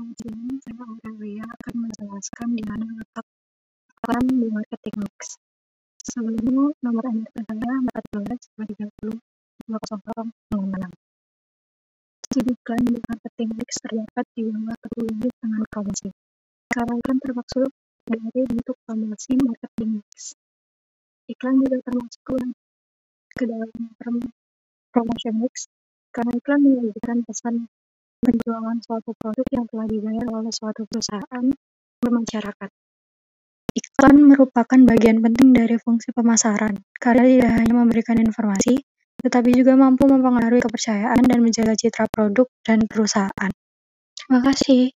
Pengujian, saya Aurelia akan menjelaskan di mana letak iklan di marketing mix. Sebelumnya, nomor NRP saya 14 230 200 Subsidi iklan di marketing mix terdapat di bawah 10 unit dengan promosi. Cara iklan termaksud dari bentuk promosi marketing mix. Iklan juga termasuk ke dalam promotion mix karena iklan menyajikan pesan penjualan suatu produk yang telah dibayar oleh suatu perusahaan ke masyarakat. Iklan merupakan bagian penting dari fungsi pemasaran, karena tidak hanya memberikan informasi, tetapi juga mampu mempengaruhi kepercayaan dan menjaga citra produk dan perusahaan. Terima kasih.